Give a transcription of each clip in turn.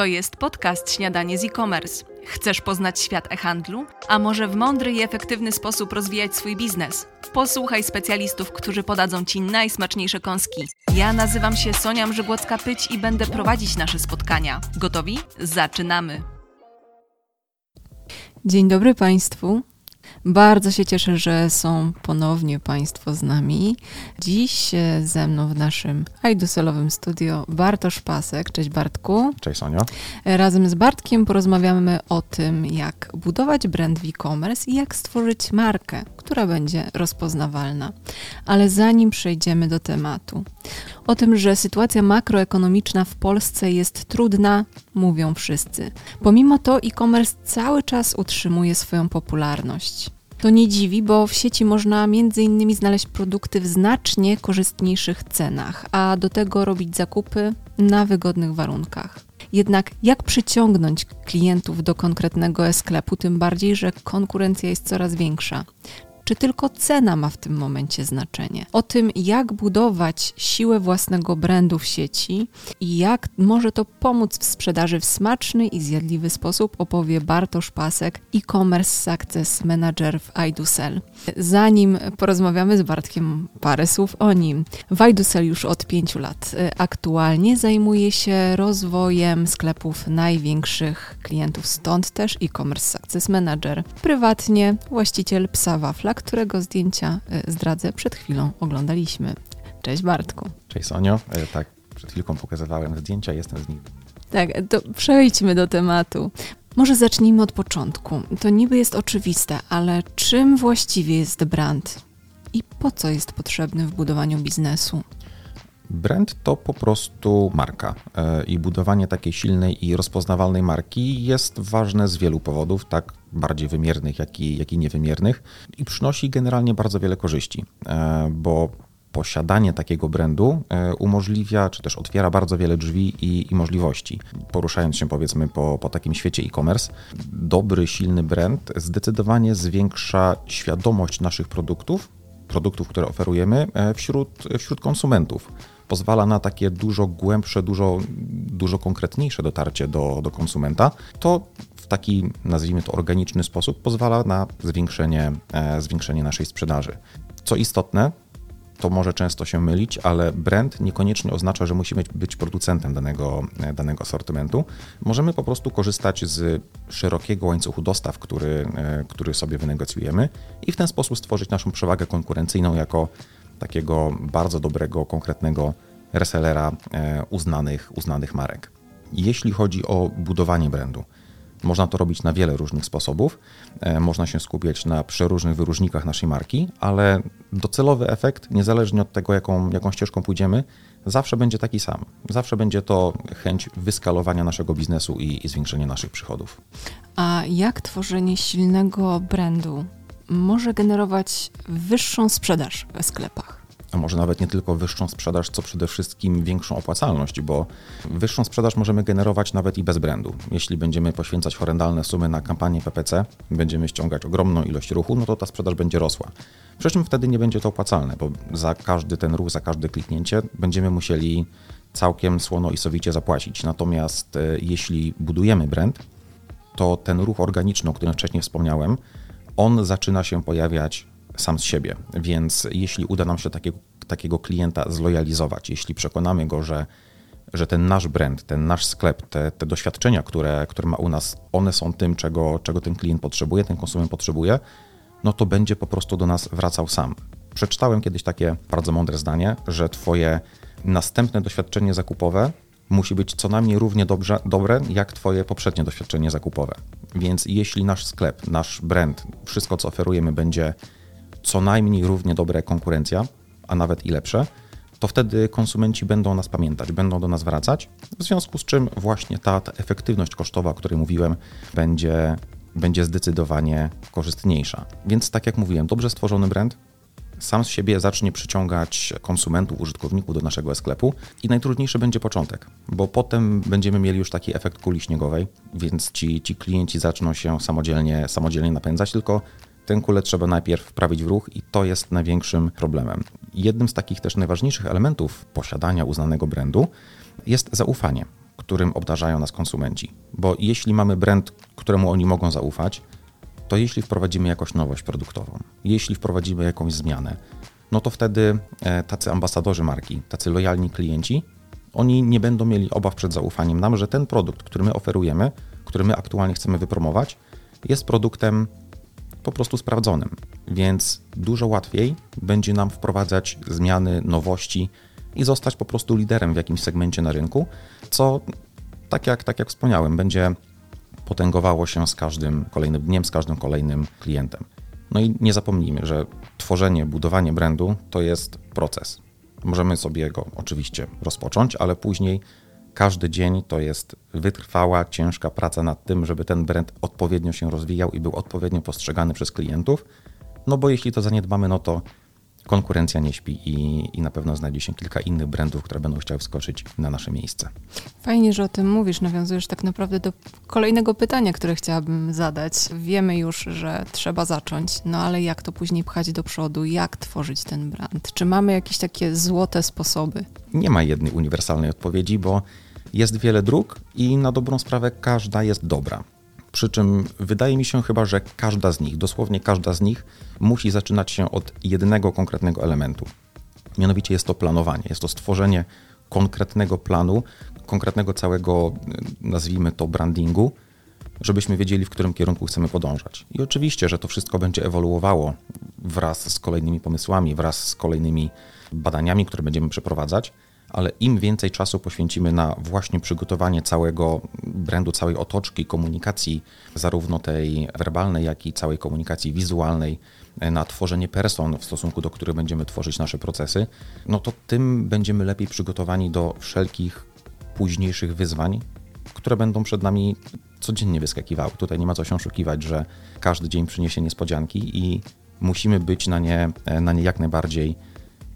To jest podcast Śniadanie z e-commerce. Chcesz poznać świat e-handlu? A może w mądry i efektywny sposób rozwijać swój biznes? Posłuchaj specjalistów, którzy podadzą Ci najsmaczniejsze kąski. Ja nazywam się Sonia Mrzygłocka-Pyć i będę prowadzić nasze spotkania. Gotowi? Zaczynamy! Dzień dobry Państwu. Bardzo się cieszę, że są ponownie Państwo z nami. Dziś e, ze mną w naszym Ajduselowym studio Bartosz Pasek. Cześć Bartku. Cześć Sonio. E, razem z Bartkiem porozmawiamy o tym, jak budować brand w e-commerce i jak stworzyć markę, która będzie rozpoznawalna. Ale zanim przejdziemy do tematu, o tym, że sytuacja makroekonomiczna w Polsce jest trudna, mówią wszyscy. Pomimo to e-commerce cały czas utrzymuje swoją popularność. To nie dziwi, bo w sieci można między innymi znaleźć produkty w znacznie korzystniejszych cenach, a do tego robić zakupy na wygodnych warunkach. Jednak jak przyciągnąć klientów do konkretnego sklepu, tym bardziej, że konkurencja jest coraz większa? Czy tylko cena ma w tym momencie znaczenie. O tym, jak budować siłę własnego brandu w sieci i jak może to pomóc w sprzedaży w smaczny i zjadliwy sposób, opowie Bartosz Pasek, e-commerce success manager w iDusel. Zanim porozmawiamy z Bartkiem parę słów o nim. W iDusel już od pięciu lat aktualnie zajmuje się rozwojem sklepów największych klientów, stąd też e-commerce success manager. Prywatnie właściciel psa Wafla, którego zdjęcia e, zdradzę przed chwilą oglądaliśmy. Cześć Bartku. Cześć Sonio. E, tak, przed chwilką pokazywałem zdjęcia, jestem z nich. Tak, to przejdźmy do tematu. Może zacznijmy od początku. To niby jest oczywiste, ale czym właściwie jest brand i po co jest potrzebny w budowaniu biznesu? Brand to po prostu marka e, i budowanie takiej silnej i rozpoznawalnej marki jest ważne z wielu powodów, tak bardziej wymiernych, jak i, jak i niewymiernych i przynosi generalnie bardzo wiele korzyści, e, bo posiadanie takiego brandu e, umożliwia, czy też otwiera bardzo wiele drzwi i, i możliwości. Poruszając się powiedzmy po, po takim świecie e-commerce, dobry, silny brand zdecydowanie zwiększa świadomość naszych produktów, produktów, które oferujemy wśród, wśród konsumentów pozwala na takie dużo głębsze, dużo, dużo konkretniejsze dotarcie do, do konsumenta, to w taki, nazwijmy to, organiczny sposób pozwala na zwiększenie, e, zwiększenie naszej sprzedaży. Co istotne, to może często się mylić, ale brand niekoniecznie oznacza, że musimy być producentem danego, e, danego asortymentu. Możemy po prostu korzystać z szerokiego łańcuchu dostaw, który, e, który sobie wynegocjujemy i w ten sposób stworzyć naszą przewagę konkurencyjną jako takiego bardzo dobrego, konkretnego resellera e, uznanych, uznanych marek. Jeśli chodzi o budowanie brandu, można to robić na wiele różnych sposobów. E, można się skupiać na przeróżnych wyróżnikach naszej marki, ale docelowy efekt, niezależnie od tego, jaką, jaką ścieżką pójdziemy, zawsze będzie taki sam. Zawsze będzie to chęć wyskalowania naszego biznesu i, i zwiększenia naszych przychodów. A jak tworzenie silnego brandu może generować wyższą sprzedaż w sklepach. A może nawet nie tylko wyższą sprzedaż, co przede wszystkim większą opłacalność, bo wyższą sprzedaż możemy generować nawet i bez brandu. Jeśli będziemy poświęcać horrendalne sumy na kampanię PPC, będziemy ściągać ogromną ilość ruchu, no to ta sprzedaż będzie rosła. Przy czym wtedy nie będzie to opłacalne, bo za każdy ten ruch, za każde kliknięcie będziemy musieli całkiem słono i sowicie zapłacić. Natomiast e, jeśli budujemy brand, to ten ruch organiczny, o którym wcześniej wspomniałem, on zaczyna się pojawiać sam z siebie. Więc jeśli uda nam się takiego, takiego klienta zlojalizować, jeśli przekonamy go, że, że ten nasz brand, ten nasz sklep, te, te doświadczenia, które, które ma u nas, one są tym, czego, czego ten klient potrzebuje, ten konsument potrzebuje, no to będzie po prostu do nas wracał sam. Przeczytałem kiedyś takie bardzo mądre zdanie, że Twoje następne doświadczenie zakupowe musi być co najmniej równie dobrze, dobre jak Twoje poprzednie doświadczenie zakupowe. Więc jeśli nasz sklep, nasz brand, wszystko co oferujemy będzie co najmniej równie dobre jak konkurencja, a nawet i lepsze, to wtedy konsumenci będą nas pamiętać, będą do nas wracać, w związku z czym właśnie ta, ta efektywność kosztowa, o której mówiłem, będzie, będzie zdecydowanie korzystniejsza. Więc tak jak mówiłem, dobrze stworzony brand sam z siebie zacznie przyciągać konsumentów, użytkowników do naszego sklepu i najtrudniejszy będzie początek, bo potem będziemy mieli już taki efekt kuli śniegowej, więc ci, ci klienci zaczną się samodzielnie, samodzielnie napędzać, tylko tę kulę trzeba najpierw wprawić w ruch i to jest największym problemem. Jednym z takich też najważniejszych elementów posiadania uznanego brandu jest zaufanie którym obdarzają nas konsumenci. Bo jeśli mamy brand, któremu oni mogą zaufać, to jeśli wprowadzimy jakąś nowość produktową, jeśli wprowadzimy jakąś zmianę, no to wtedy e, tacy ambasadorzy marki, tacy lojalni klienci, oni nie będą mieli obaw przed zaufaniem nam, że ten produkt, który my oferujemy, który my aktualnie chcemy wypromować, jest produktem po prostu sprawdzonym. Więc dużo łatwiej będzie nam wprowadzać zmiany, nowości i zostać po prostu liderem w jakimś segmencie na rynku, co tak jak, tak jak wspomniałem, będzie potęgowało się z każdym kolejnym dniem, z każdym kolejnym klientem. No i nie zapomnijmy, że tworzenie, budowanie brandu to jest proces. Możemy sobie go oczywiście rozpocząć, ale później każdy dzień to jest wytrwała, ciężka praca nad tym, żeby ten brand odpowiednio się rozwijał i był odpowiednio postrzegany przez klientów. No bo jeśli to zaniedbamy, no to konkurencja nie śpi i, i na pewno znajdzie się kilka innych brandów, które będą chciały wskoczyć na nasze miejsce. Fajnie, że o tym mówisz. Nawiązujesz tak naprawdę do kolejnego pytania, które chciałabym zadać. Wiemy już, że trzeba zacząć, no ale jak to później pchać do przodu? Jak tworzyć ten brand? Czy mamy jakieś takie złote sposoby? Nie ma jednej uniwersalnej odpowiedzi, bo jest wiele dróg i na dobrą sprawę każda jest dobra. Przy czym wydaje mi się chyba, że każda z nich, dosłownie każda z nich, musi zaczynać się od jednego konkretnego elementu. Mianowicie jest to planowanie, jest to stworzenie konkretnego planu, konkretnego całego, nazwijmy to, brandingu, żebyśmy wiedzieli, w którym kierunku chcemy podążać. I oczywiście, że to wszystko będzie ewoluowało wraz z kolejnymi pomysłami, wraz z kolejnymi badaniami, które będziemy przeprowadzać ale im więcej czasu poświęcimy na właśnie przygotowanie całego brandu, całej otoczki komunikacji, zarówno tej werbalnej, jak i całej komunikacji wizualnej, na tworzenie person, w stosunku do których będziemy tworzyć nasze procesy, no to tym będziemy lepiej przygotowani do wszelkich późniejszych wyzwań, które będą przed nami codziennie wyskakiwały. Tutaj nie ma co się oszukiwać, że każdy dzień przyniesie niespodzianki i musimy być na nie, na nie jak najbardziej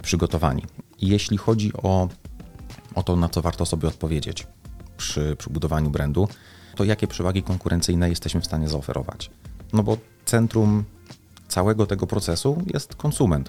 przygotowani. Jeśli chodzi o, o to, na co warto sobie odpowiedzieć przy, przy budowaniu brandu, to jakie przewagi konkurencyjne jesteśmy w stanie zaoferować? No bo centrum całego tego procesu jest konsument.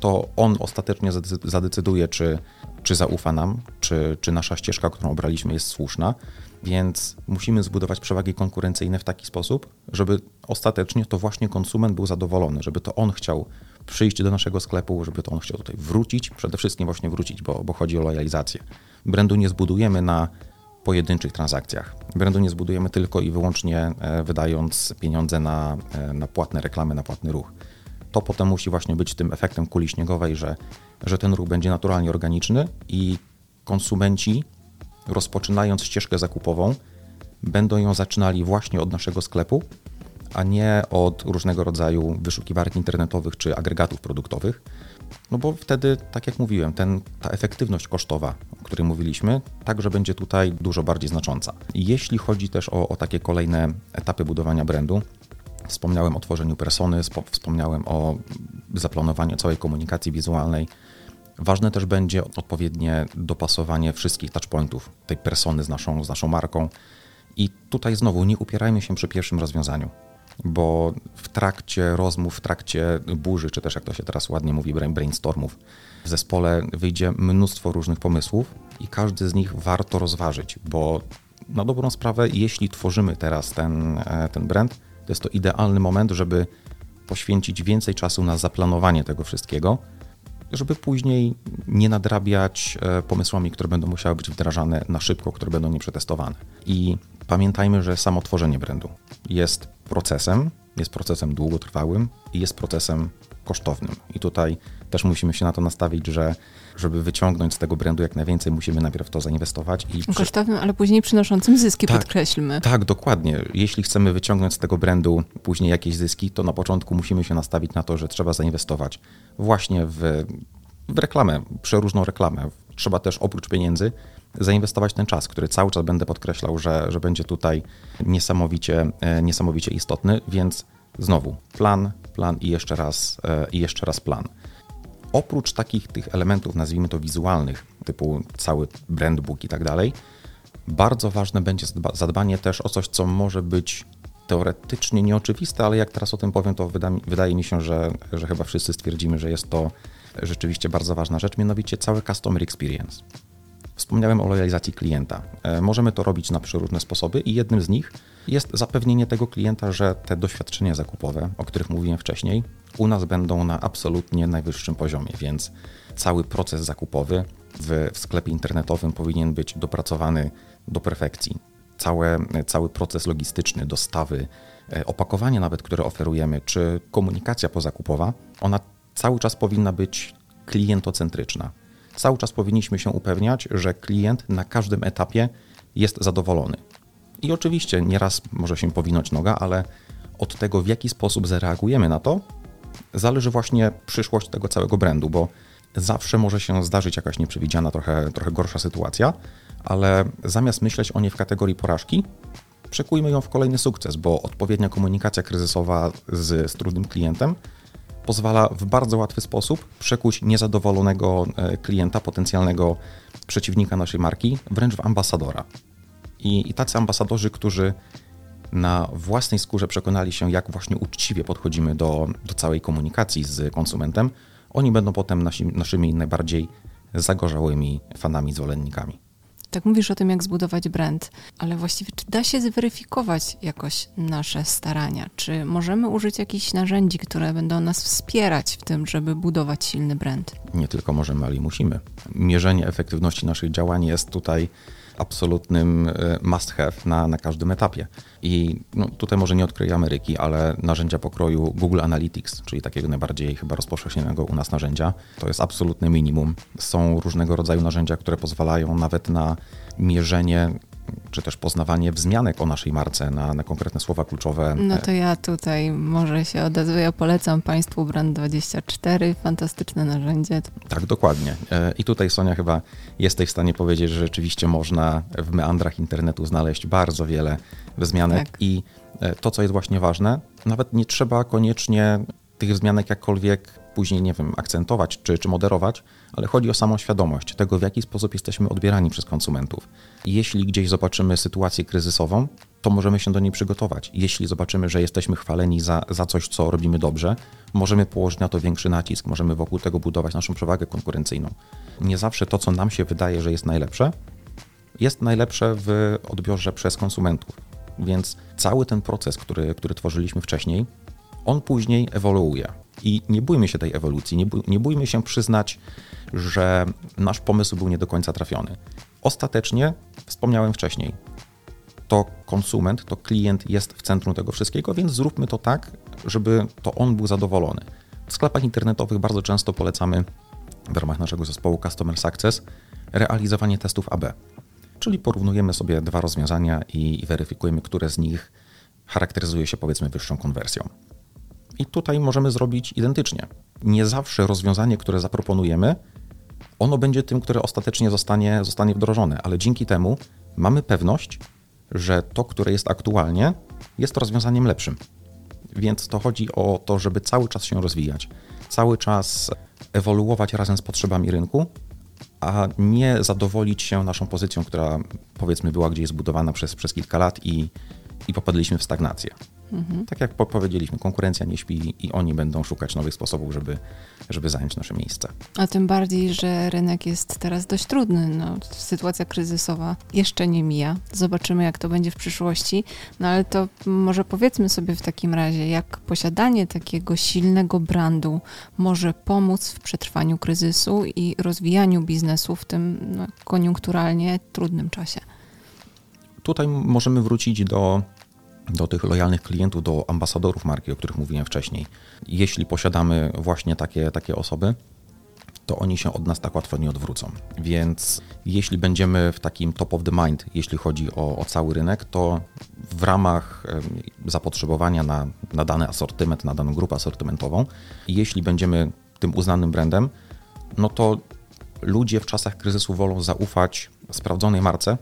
To on ostatecznie zadecyduje, czy, czy zaufa nam, czy, czy nasza ścieżka, którą obraliśmy, jest słuszna. Więc musimy zbudować przewagi konkurencyjne w taki sposób, żeby ostatecznie to właśnie konsument był zadowolony, żeby to on chciał przyjść do naszego sklepu, żeby to on chciał tutaj wrócić, przede wszystkim właśnie wrócić, bo, bo chodzi o lojalizację. Brandu nie zbudujemy na pojedynczych transakcjach. Brandu nie zbudujemy tylko i wyłącznie e, wydając pieniądze na, e, na płatne reklamy, na płatny ruch. To potem musi właśnie być tym efektem kuli śniegowej, że, że ten ruch będzie naturalnie organiczny i konsumenci rozpoczynając ścieżkę zakupową będą ją zaczynali właśnie od naszego sklepu, a nie od różnego rodzaju wyszukiwarek internetowych czy agregatów produktowych. No bo wtedy, tak jak mówiłem, ten, ta efektywność kosztowa, o której mówiliśmy, także będzie tutaj dużo bardziej znacząca. Jeśli chodzi też o, o takie kolejne etapy budowania brandu, wspomniałem o tworzeniu persony, wspomniałem o zaplanowaniu całej komunikacji wizualnej. Ważne też będzie odpowiednie dopasowanie wszystkich touchpointów tej persony z naszą, z naszą marką. I tutaj znowu nie upierajmy się przy pierwszym rozwiązaniu bo w trakcie rozmów, w trakcie burzy, czy też jak to się teraz ładnie mówi, brainstormów, w zespole wyjdzie mnóstwo różnych pomysłów i każdy z nich warto rozważyć, bo na dobrą sprawę, jeśli tworzymy teraz ten, e, ten brand, to jest to idealny moment, żeby poświęcić więcej czasu na zaplanowanie tego wszystkiego, żeby później nie nadrabiać e, pomysłami, które będą musiały być wdrażane na szybko, które będą nieprzetestowane. I pamiętajmy, że samo tworzenie brandu jest procesem, jest procesem długotrwałym i jest procesem kosztownym. I tutaj też musimy się na to nastawić, że żeby wyciągnąć z tego brandu jak najwięcej, musimy najpierw to zainwestować. I Kosztownym, ale później przynoszącym zyski, tak, podkreślmy. Tak, dokładnie. Jeśli chcemy wyciągnąć z tego brandu później jakieś zyski, to na początku musimy się nastawić na to, że trzeba zainwestować właśnie w, w reklamę, przeróżną reklamę. Trzeba też oprócz pieniędzy zainwestować ten czas, który cały czas będę podkreślał, że, że będzie tutaj niesamowicie, e, niesamowicie istotny, więc znowu plan, plan i jeszcze raz, e, i jeszcze raz plan. Oprócz takich tych elementów, nazwijmy to wizualnych, typu cały brand book i tak dalej, bardzo ważne będzie zadbanie też o coś, co może być teoretycznie nieoczywiste, ale jak teraz o tym powiem, to wyda, wydaje mi się, że, że chyba wszyscy stwierdzimy, że jest to rzeczywiście bardzo ważna rzecz, mianowicie cały customer experience Wspomniałem o lojalizacji klienta. E, możemy to robić na przeróżne sposoby i jednym z nich jest zapewnienie tego klienta, że te doświadczenia zakupowe, o których mówiłem wcześniej, u nas będą na absolutnie najwyższym poziomie, więc cały proces zakupowy w, w sklepie internetowym powinien być dopracowany do perfekcji. Całe, cały proces logistyczny, dostawy, e, opakowanie nawet, które oferujemy, czy komunikacja pozakupowa, ona cały czas powinna być klientocentryczna. Cały czas powinniśmy się upewniać, że klient na każdym etapie jest zadowolony. I oczywiście nieraz może się powinąć noga, ale od tego, w jaki sposób zareagujemy na to, zależy właśnie przyszłość tego całego brandu, bo zawsze może się zdarzyć jakaś nieprzewidziana, trochę, trochę gorsza sytuacja, ale zamiast myśleć o niej w kategorii porażki, przekujmy ją w kolejny sukces, bo odpowiednia komunikacja kryzysowa z, z trudnym klientem pozwala w bardzo łatwy sposób przekuć niezadowolonego e, klienta, potencjalnego przeciwnika naszej marki, wręcz w ambasadora. I, i tacy ambasadorzy, którzy na własnej skórze przekonali się, jak właśnie uczciwie podchodzimy do, do całej komunikacji z konsumentem, oni będą potem nasi, naszymi najbardziej zagorzałymi fanami, zwolennikami. Tak mówisz o tym, jak zbudować brand, ale właściwie czy da się zweryfikować jakoś nasze starania? Czy możemy użyć jakichś narzędzi, które będą nas wspierać w tym, żeby budować silny brand? Nie tylko możemy, ale i musimy. Mierzenie efektywności naszych działań jest tutaj absolutnym e, must have na, na każdym etapie. I no, tutaj może nie odkryję Ameryki, ale narzędzia pokroju Google Analytics, czyli takiego najbardziej chyba rozpowszechnionego u nas narzędzia, to jest absolutne minimum. Są różnego rodzaju narzędzia, które pozwalają nawet na mierzenie czy też poznawanie wzmianek o naszej marce na, na konkretne słowa kluczowe. No to ja tutaj może się odezwę. Ja polecam Państwu Brand24, fantastyczne narzędzie. Tak, dokładnie. E, I tutaj Sonia chyba jesteś w stanie powiedzieć, że rzeczywiście można w meandrach internetu znaleźć bardzo wiele wzmianek tak. i e, to, co jest właśnie ważne, nawet nie trzeba koniecznie tych wzmianek jakkolwiek później, nie wiem, akcentować czy, czy moderować, ale chodzi o samą świadomość tego, w jaki sposób jesteśmy odbierani przez konsumentów. Jeśli gdzieś zobaczymy sytuację kryzysową, to możemy się do niej przygotować. Jeśli zobaczymy, że jesteśmy chwaleni za, za coś, co robimy dobrze, możemy położyć na to większy nacisk, możemy wokół tego budować naszą przewagę konkurencyjną. Nie zawsze to, co nam się wydaje, że jest najlepsze, jest najlepsze w odbiorze przez konsumentów. Więc cały ten proces, który, który tworzyliśmy wcześniej, on później ewoluuje. I nie bójmy się tej ewolucji, nie, bój, nie bójmy się przyznać, że nasz pomysł był nie do końca trafiony. Ostatecznie, wspomniałem wcześniej, to konsument, to klient jest w centrum tego wszystkiego, więc zróbmy to tak, żeby to on był zadowolony. W sklepach internetowych bardzo często polecamy w ramach naszego zespołu Customer Success realizowanie testów AB. Czyli porównujemy sobie dwa rozwiązania i weryfikujemy, które z nich charakteryzuje się powiedzmy wyższą konwersją. I tutaj możemy zrobić identycznie. Nie zawsze rozwiązanie, które zaproponujemy, ono będzie tym, które ostatecznie zostanie, zostanie wdrożone, ale dzięki temu mamy pewność, że to, które jest aktualnie, jest rozwiązaniem lepszym. Więc to chodzi o to, żeby cały czas się rozwijać, cały czas ewoluować razem z potrzebami rynku, a nie zadowolić się naszą pozycją, która powiedzmy była gdzieś zbudowana przez, przez kilka lat i, i popadliśmy w stagnację. Mhm. Tak jak powiedzieliśmy, konkurencja nie śpi i oni będą szukać nowych sposobów, żeby, żeby zająć nasze miejsce. A tym bardziej, że rynek jest teraz dość trudny. No, sytuacja kryzysowa jeszcze nie mija. Zobaczymy, jak to będzie w przyszłości. No ale to może powiedzmy sobie w takim razie, jak posiadanie takiego silnego brandu może pomóc w przetrwaniu kryzysu i rozwijaniu biznesu w tym no, koniunkturalnie trudnym czasie. Tutaj możemy wrócić do do tych lojalnych klientów, do ambasadorów marki, o których mówiłem wcześniej. Jeśli posiadamy właśnie takie, takie osoby, to oni się od nas tak łatwo nie odwrócą. Więc jeśli będziemy w takim top of the mind, jeśli chodzi o, o cały rynek, to w ramach zapotrzebowania na, na dany asortyment, na daną grupę asortymentową, jeśli będziemy tym uznanym brandem, no to ludzie w czasach kryzysu wolą zaufać sprawdzonej marce,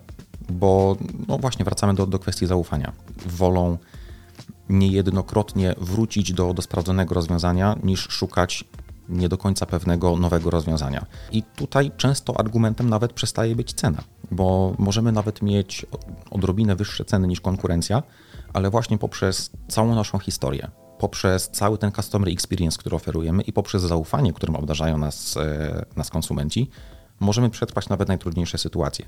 bo no właśnie wracamy do, do kwestii zaufania. Wolą niejednokrotnie wrócić do, do sprawdzonego rozwiązania, niż szukać nie do końca pewnego nowego rozwiązania. I tutaj często argumentem nawet przestaje być cena, bo możemy nawet mieć odrobinę wyższe ceny niż konkurencja, ale właśnie poprzez całą naszą historię, poprzez cały ten customer experience, który oferujemy i poprzez zaufanie, którym obdarzają nas, e, nas konsumenci, możemy przetrwać nawet najtrudniejsze sytuacje,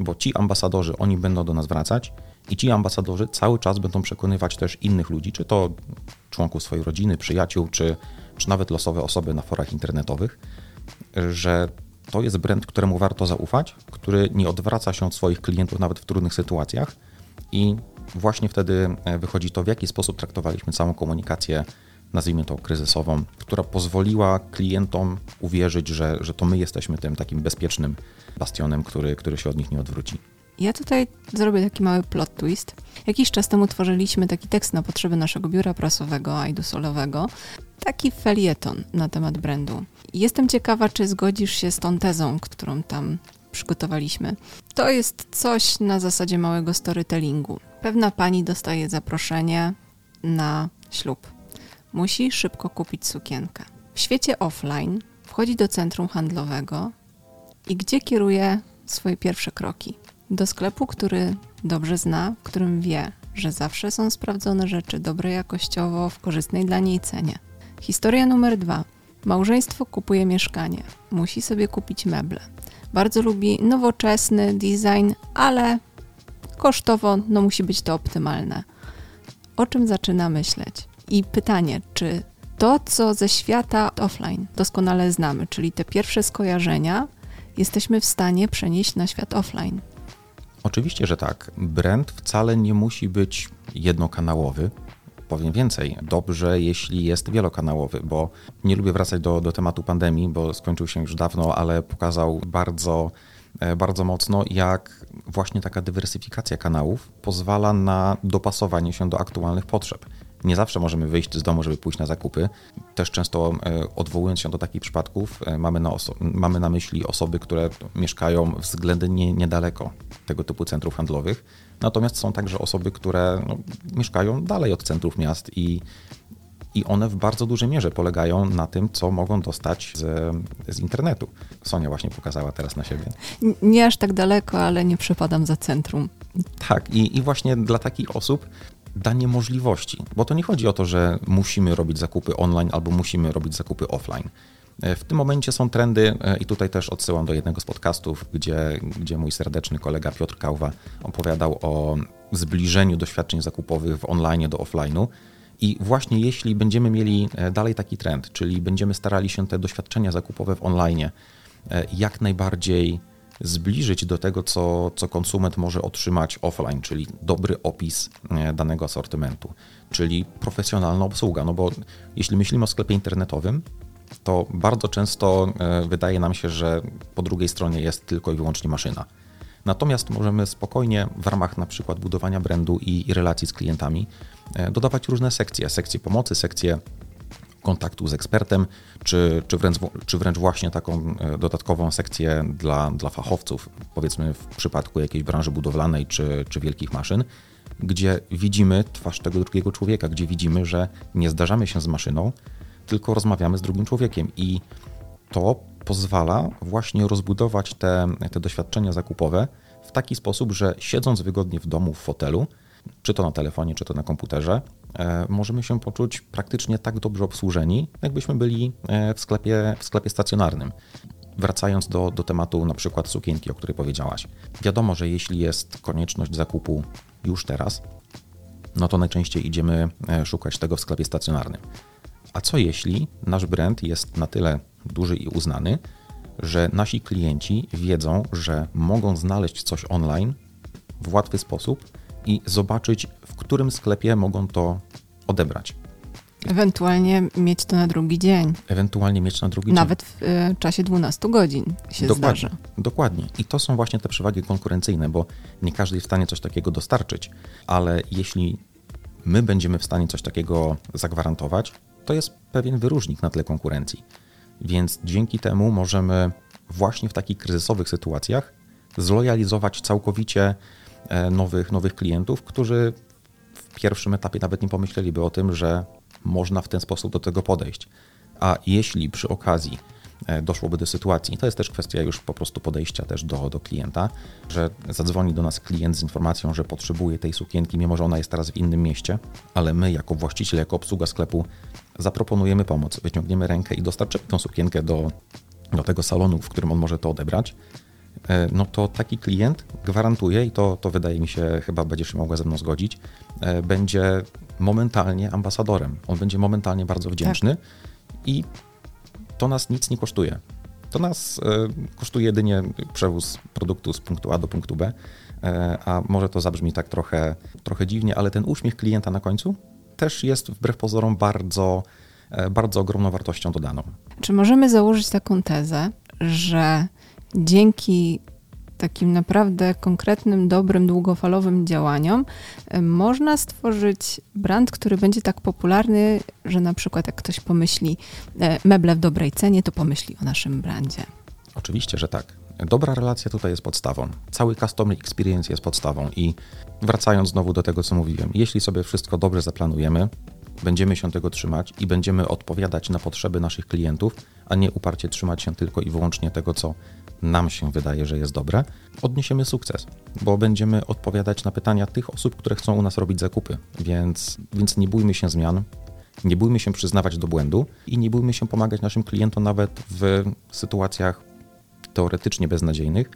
bo ci ambasadorzy, oni będą do nas wracać i ci ambasadorzy cały czas będą przekonywać też innych ludzi, czy to członków swojej rodziny, przyjaciół, czy, czy nawet losowe osoby na forach internetowych, że to jest brand, któremu warto zaufać, który nie odwraca się od swoich klientów nawet w trudnych sytuacjach i właśnie wtedy e, wychodzi to, w jaki sposób traktowaliśmy całą komunikację, nazwijmy to kryzysową, która pozwoliła klientom uwierzyć, że, że to my jesteśmy tym takim bezpiecznym bastionem, który, który się od nich nie odwróci. Ja tutaj zrobię taki mały plot twist. Jakiś czas temu tworzyliśmy taki tekst na potrzeby naszego biura prasowego, Aidusolowego, taki felieton na temat brandu. Jestem ciekawa, czy zgodzisz się z tą tezą, którą tam przygotowaliśmy. To jest coś na zasadzie małego storytellingu. Pewna pani dostaje zaproszenie na ślub. Musi szybko kupić sukienkę. W świecie offline wchodzi do centrum handlowego i gdzie kieruje swoje pierwsze kroki? Do sklepu, który dobrze zna, w którym wie, że zawsze są sprawdzone rzeczy dobre jakościowo w korzystnej dla niej cenie. Historia numer dwa. Małżeństwo kupuje mieszkanie. Musi sobie kupić meble. Bardzo lubi nowoczesny design, ale kosztowo no, musi być to optymalne. O czym zaczyna myśleć? I pytanie, czy to, co ze świata offline doskonale znamy, czyli te pierwsze skojarzenia, jesteśmy w stanie przenieść na świat offline? Oczywiście, że tak. Brand wcale nie musi być jednokanałowy. Powiem więcej, dobrze, jeśli jest wielokanałowy, bo nie lubię wracać do, do tematu pandemii, bo skończył się już dawno, ale pokazał bardzo, e, bardzo mocno, jak właśnie taka dywersyfikacja kanałów pozwala na dopasowanie się do aktualnych potrzeb. Nie zawsze możemy wyjść z domu, żeby pójść na zakupy. Też często e, odwołując się do takich przypadków, e, mamy na, mamy na myśli osoby, które mieszkają względnie niedaleko tego typu centrów handlowych. Natomiast są także osoby, które no, mieszkają dalej od centrów miast i, i one w bardzo dużej mierze polegają na tym, co mogą dostać z, z internetu. Sonia właśnie pokazała teraz na siebie. Nie aż tak daleko, ale nie przepadam za centrum. Tak, i, i właśnie dla takich osób danie możliwości, bo to nie chodzi o to, że musimy robić zakupy online albo musimy robić zakupy offline. E, w tym momencie są trendy e, i tutaj też odsyłam do jednego z podcastów, gdzie, gdzie mój serdeczny kolega Piotr Kałwa opowiadał o zbliżeniu doświadczeń zakupowych w online do offline'u. I właśnie jeśli będziemy mieli e, dalej taki trend, czyli będziemy starali się te doświadczenia zakupowe w online jak najbardziej zbliżyć do tego, co, co konsument może otrzymać offline, czyli dobry opis danego asortymentu, czyli profesjonalna obsługa. No bo jeśli myślimy o sklepie internetowym, to bardzo często e, wydaje nam się, że po drugiej stronie jest tylko i wyłącznie maszyna. Natomiast możemy spokojnie w ramach na przykład budowania brandu i, i relacji z klientami e, dodawać różne sekcje, sekcje pomocy, sekcje kontaktu z ekspertem, czy, czy, wręcz, czy wręcz właśnie taką e, dodatkową sekcję dla, dla fachowców, powiedzmy w przypadku jakiejś branży budowlanej czy, czy wielkich maszyn, gdzie widzimy twarz tego drugiego człowieka, gdzie widzimy, że nie zdarzamy się z maszyną, tylko rozmawiamy z drugim człowiekiem. I to pozwala właśnie rozbudować te, te doświadczenia zakupowe w taki sposób, że siedząc wygodnie w domu, w fotelu, czy to na telefonie, czy to na komputerze, możemy się poczuć praktycznie tak dobrze obsłużeni, jakbyśmy byli e, w sklepie, w sklepie stacjonarnym. Wracając do, do tematu na przykład sukienki, o której powiedziałaś. Wiadomo, że jeśli jest konieczność zakupu już teraz, no to najczęściej idziemy e, szukać tego w sklepie stacjonarnym. A co jeśli nasz brand jest na tyle duży i uznany, że nasi klienci wiedzą, że mogą znaleźć coś online w łatwy sposób i zobaczyć, w którym sklepie mogą to odebrać. Ewentualnie mieć to na drugi dzień. Ewentualnie mieć na drugi Nawet dzień. Nawet w y, czasie 12 godzin się dokładnie, zdarza. Dokładnie. I to są właśnie te przewagi konkurencyjne, bo nie każdy jest w stanie coś takiego dostarczyć, ale jeśli my będziemy w stanie coś takiego zagwarantować, to jest pewien wyróżnik na tle konkurencji. Więc dzięki temu możemy właśnie w takich kryzysowych sytuacjach zlojalizować całkowicie e, nowych, nowych klientów, którzy w pierwszym etapie nawet nie pomyśleliby o tym, że można w ten sposób do tego podejść. A jeśli przy okazji e, doszłoby do sytuacji, to jest też kwestia już po prostu podejścia też do, do klienta, że zadzwoni do nas klient z informacją, że potrzebuje tej sukienki, mimo że ona jest teraz w innym mieście, ale my jako właściciel, jako obsługa sklepu zaproponujemy pomoc, wyciągniemy rękę i dostarczymy tą sukienkę do, do tego salonu, w którym on może to odebrać, e, no to taki klient gwarantuje, i to, to wydaje mi się, chyba będziesz mogła ze mną zgodzić, e, będzie momentalnie ambasadorem. On będzie momentalnie bardzo wdzięczny tak. i to nas nic nie kosztuje. To nas kosztuje jedynie przewóz produktu z punktu A do punktu B, a może to zabrzmi tak trochę, trochę dziwnie, ale ten uśmiech klienta na końcu też jest wbrew pozorom bardzo, e, bardzo ogromną wartością dodaną. Czy możemy założyć taką tezę, że dzięki takim naprawdę konkretnym, dobrym, długofalowym działaniom e, można stworzyć brand, który będzie tak popularny, że na przykład jak ktoś pomyśli e, meble w dobrej cenie, to pomyśli o naszym brandzie. Oczywiście, że tak. Dobra relacja tutaj jest podstawą. Cały customer experience jest podstawą i wracając znowu do tego, co mówiłem, jeśli sobie wszystko dobrze zaplanujemy, będziemy się tego trzymać i będziemy odpowiadać na potrzeby naszych klientów, a nie uparcie trzymać się tylko i wyłącznie tego, co nam się wydaje, że jest dobre, odniesiemy sukces, bo będziemy odpowiadać na pytania tych osób, które chcą u nas robić zakupy. Więc, więc nie bójmy się zmian, nie bójmy się przyznawać do błędu i nie bójmy się pomagać naszym klientom nawet w sytuacjach teoretycznie beznadziejnych,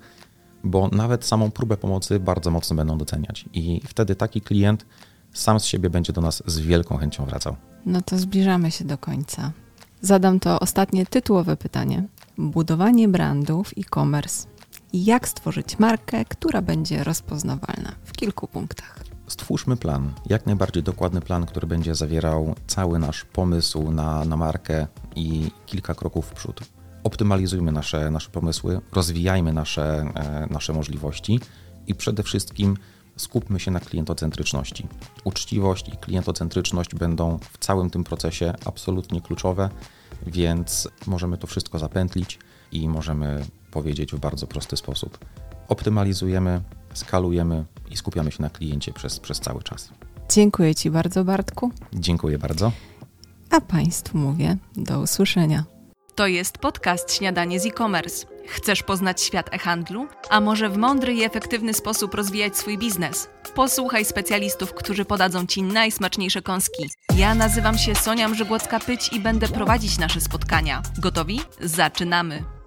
bo nawet samą próbę pomocy bardzo mocno będą doceniać. I wtedy taki klient sam z siebie będzie do nas z wielką chęcią wracał. No to zbliżamy się do końca. Zadam to ostatnie tytułowe pytanie. Budowanie brandów e-commerce. Jak stworzyć markę, która będzie rozpoznawalna w kilku punktach? Stwórzmy plan, jak najbardziej dokładny plan, który będzie zawierał cały nasz pomysł na, na markę i kilka kroków w przód optymalizujmy nasze, nasze pomysły, rozwijajmy nasze, e, nasze możliwości i przede wszystkim skupmy się na klientocentryczności. Uczciwość i klientocentryczność będą w całym tym procesie absolutnie kluczowe, więc możemy to wszystko zapętlić i możemy powiedzieć w bardzo prosty sposób. Optymalizujemy, skalujemy i skupiamy się na kliencie przez, przez cały czas. Dziękuję Ci bardzo, Bartku. Dziękuję bardzo. A Państwu mówię do usłyszenia. To jest podcast Śniadanie z e-commerce. Chcesz poznać świat e-handlu? A może w mądry i efektywny sposób rozwijać swój biznes? Posłuchaj specjalistów, którzy podadzą Ci najsmaczniejsze kąski. Ja nazywam się Sonia Mrzygłocka-Pyć i będę prowadzić nasze spotkania. Gotowi? Zaczynamy!